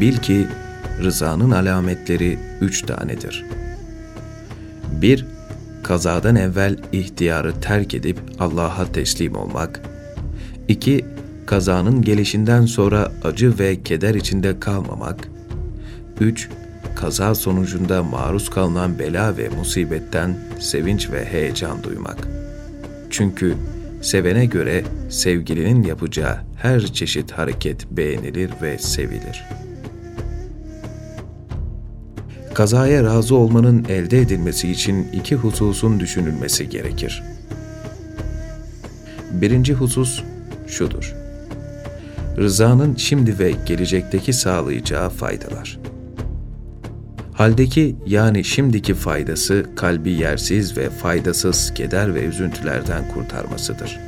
Bil ki rızanın alametleri üç tanedir. 1- Kazadan evvel ihtiyarı terk edip Allah'a teslim olmak. 2- Kazanın gelişinden sonra acı ve keder içinde kalmamak. 3- Kaza sonucunda maruz kalınan bela ve musibetten sevinç ve heyecan duymak. Çünkü sevene göre sevgilinin yapacağı her çeşit hareket beğenilir ve sevilir.'' Kazaya razı olmanın elde edilmesi için iki hususun düşünülmesi gerekir. Birinci husus şudur. Rızanın şimdi ve gelecekteki sağlayacağı faydalar. Haldeki yani şimdiki faydası kalbi yersiz ve faydasız keder ve üzüntülerden kurtarmasıdır.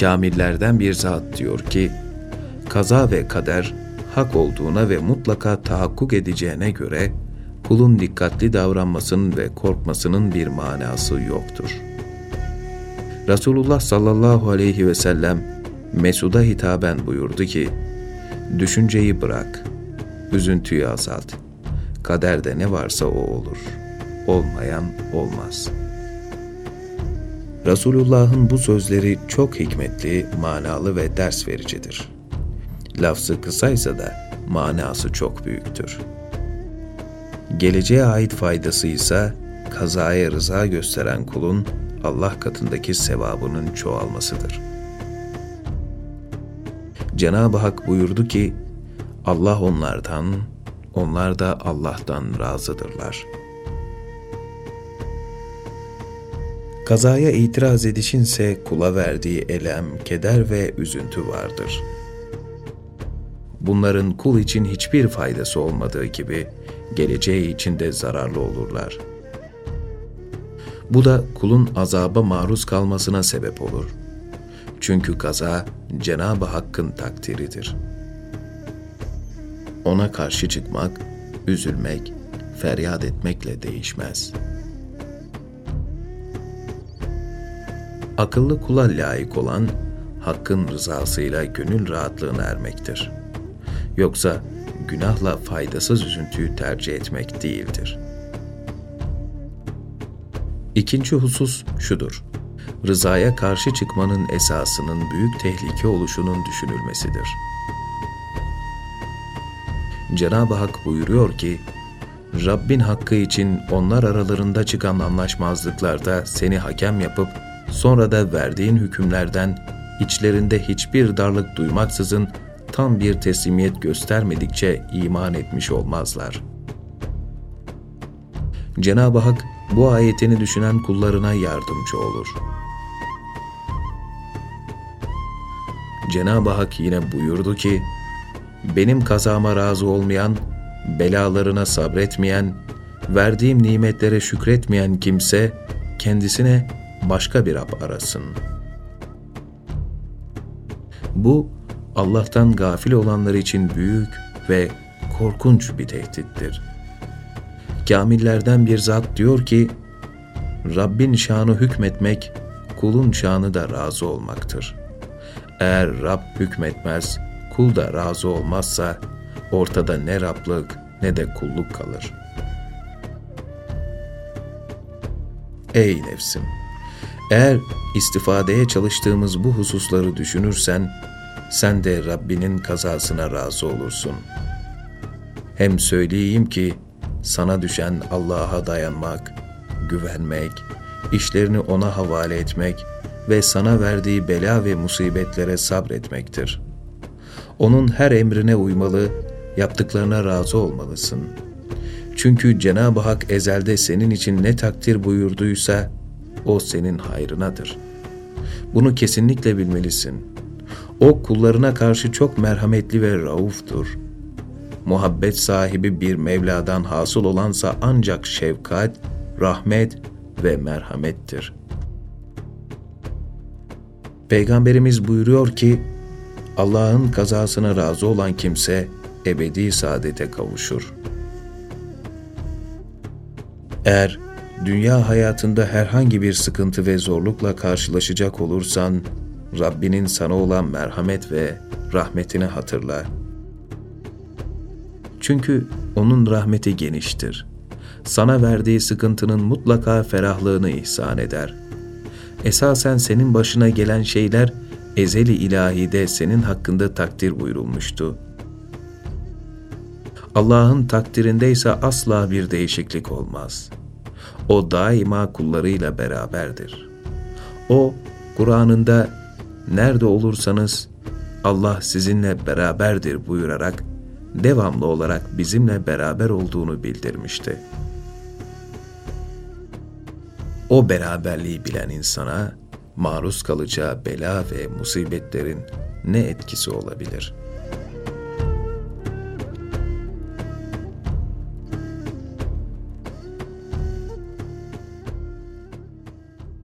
Kamillerden bir zat diyor ki, kaza ve kader hak olduğuna ve mutlaka tahakkuk edeceğine göre kulun dikkatli davranmasının ve korkmasının bir manası yoktur. Resulullah sallallahu aleyhi ve sellem Mesud'a hitaben buyurdu ki, Düşünceyi bırak, üzüntüyü azalt. Kaderde ne varsa o olur. Olmayan olmaz. Resulullah'ın bu sözleri çok hikmetli, manalı ve ders vericidir. Lafzı kısaysa da manası çok büyüktür.'' Geleceğe ait faydası ise kazaya rıza gösteren kulun Allah katındaki sevabının çoğalmasıdır. Cenab-ı Hak buyurdu ki, Allah onlardan, onlar da Allah'tan razıdırlar. Kazaya itiraz edişinse kula verdiği elem, keder ve üzüntü vardır. Bunların kul için hiçbir faydası olmadığı gibi, geleceği için de zararlı olurlar. Bu da kulun azaba maruz kalmasına sebep olur. Çünkü kaza Cenab-ı Hakk'ın takdiridir. Ona karşı çıkmak, üzülmek, feryat etmekle değişmez. Akıllı kula layık olan, Hakk'ın rızasıyla gönül rahatlığına ermektir. Yoksa günahla faydasız üzüntüyü tercih etmek değildir. İkinci husus şudur. Rızaya karşı çıkmanın esasının büyük tehlike oluşunun düşünülmesidir. Cenab-ı Hak buyuruyor ki, Rabbin hakkı için onlar aralarında çıkan anlaşmazlıklarda seni hakem yapıp sonra da verdiğin hükümlerden içlerinde hiçbir darlık duymaksızın tam bir teslimiyet göstermedikçe iman etmiş olmazlar. Cenab-ı Hak bu ayetini düşünen kullarına yardımcı olur. Cenab-ı Hak yine buyurdu ki, benim kazama razı olmayan, belalarına sabretmeyen, verdiğim nimetlere şükretmeyen kimse kendisine başka bir Rab arasın. Bu Allah'tan gafil olanlar için büyük ve korkunç bir tehdittir. Kamillerden bir zat diyor ki, Rabbin şanı hükmetmek, kulun şanı da razı olmaktır. Eğer Rab hükmetmez, kul da razı olmazsa, ortada ne Rablık ne de kulluk kalır. Ey nefsim! Eğer istifadeye çalıştığımız bu hususları düşünürsen, sen de Rabbinin kazasına razı olursun. Hem söyleyeyim ki sana düşen Allah'a dayanmak, güvenmek, işlerini ona havale etmek ve sana verdiği bela ve musibetlere sabretmektir. Onun her emrine uymalı, yaptıklarına razı olmalısın. Çünkü Cenab-ı Hak ezelde senin için ne takdir buyurduysa o senin hayrınadır. Bunu kesinlikle bilmelisin.'' O kullarına karşı çok merhametli ve rauftur. Muhabbet sahibi bir Mevla'dan hasıl olansa ancak şefkat, rahmet ve merhamettir. Peygamberimiz buyuruyor ki, Allah'ın kazasına razı olan kimse ebedi saadete kavuşur. Eğer dünya hayatında herhangi bir sıkıntı ve zorlukla karşılaşacak olursan, Rabbinin sana olan merhamet ve rahmetini hatırla. Çünkü onun rahmeti geniştir. Sana verdiği sıkıntının mutlaka ferahlığını ihsan eder. Esasen senin başına gelen şeyler ezeli ilahide senin hakkında takdir buyurulmuştu. Allah'ın takdirindeyse asla bir değişiklik olmaz. O daima kullarıyla beraberdir. O, Kur'an'ında nerede olursanız Allah sizinle beraberdir buyurarak devamlı olarak bizimle beraber olduğunu bildirmişti. O beraberliği bilen insana maruz kalacağı bela ve musibetlerin ne etkisi olabilir?''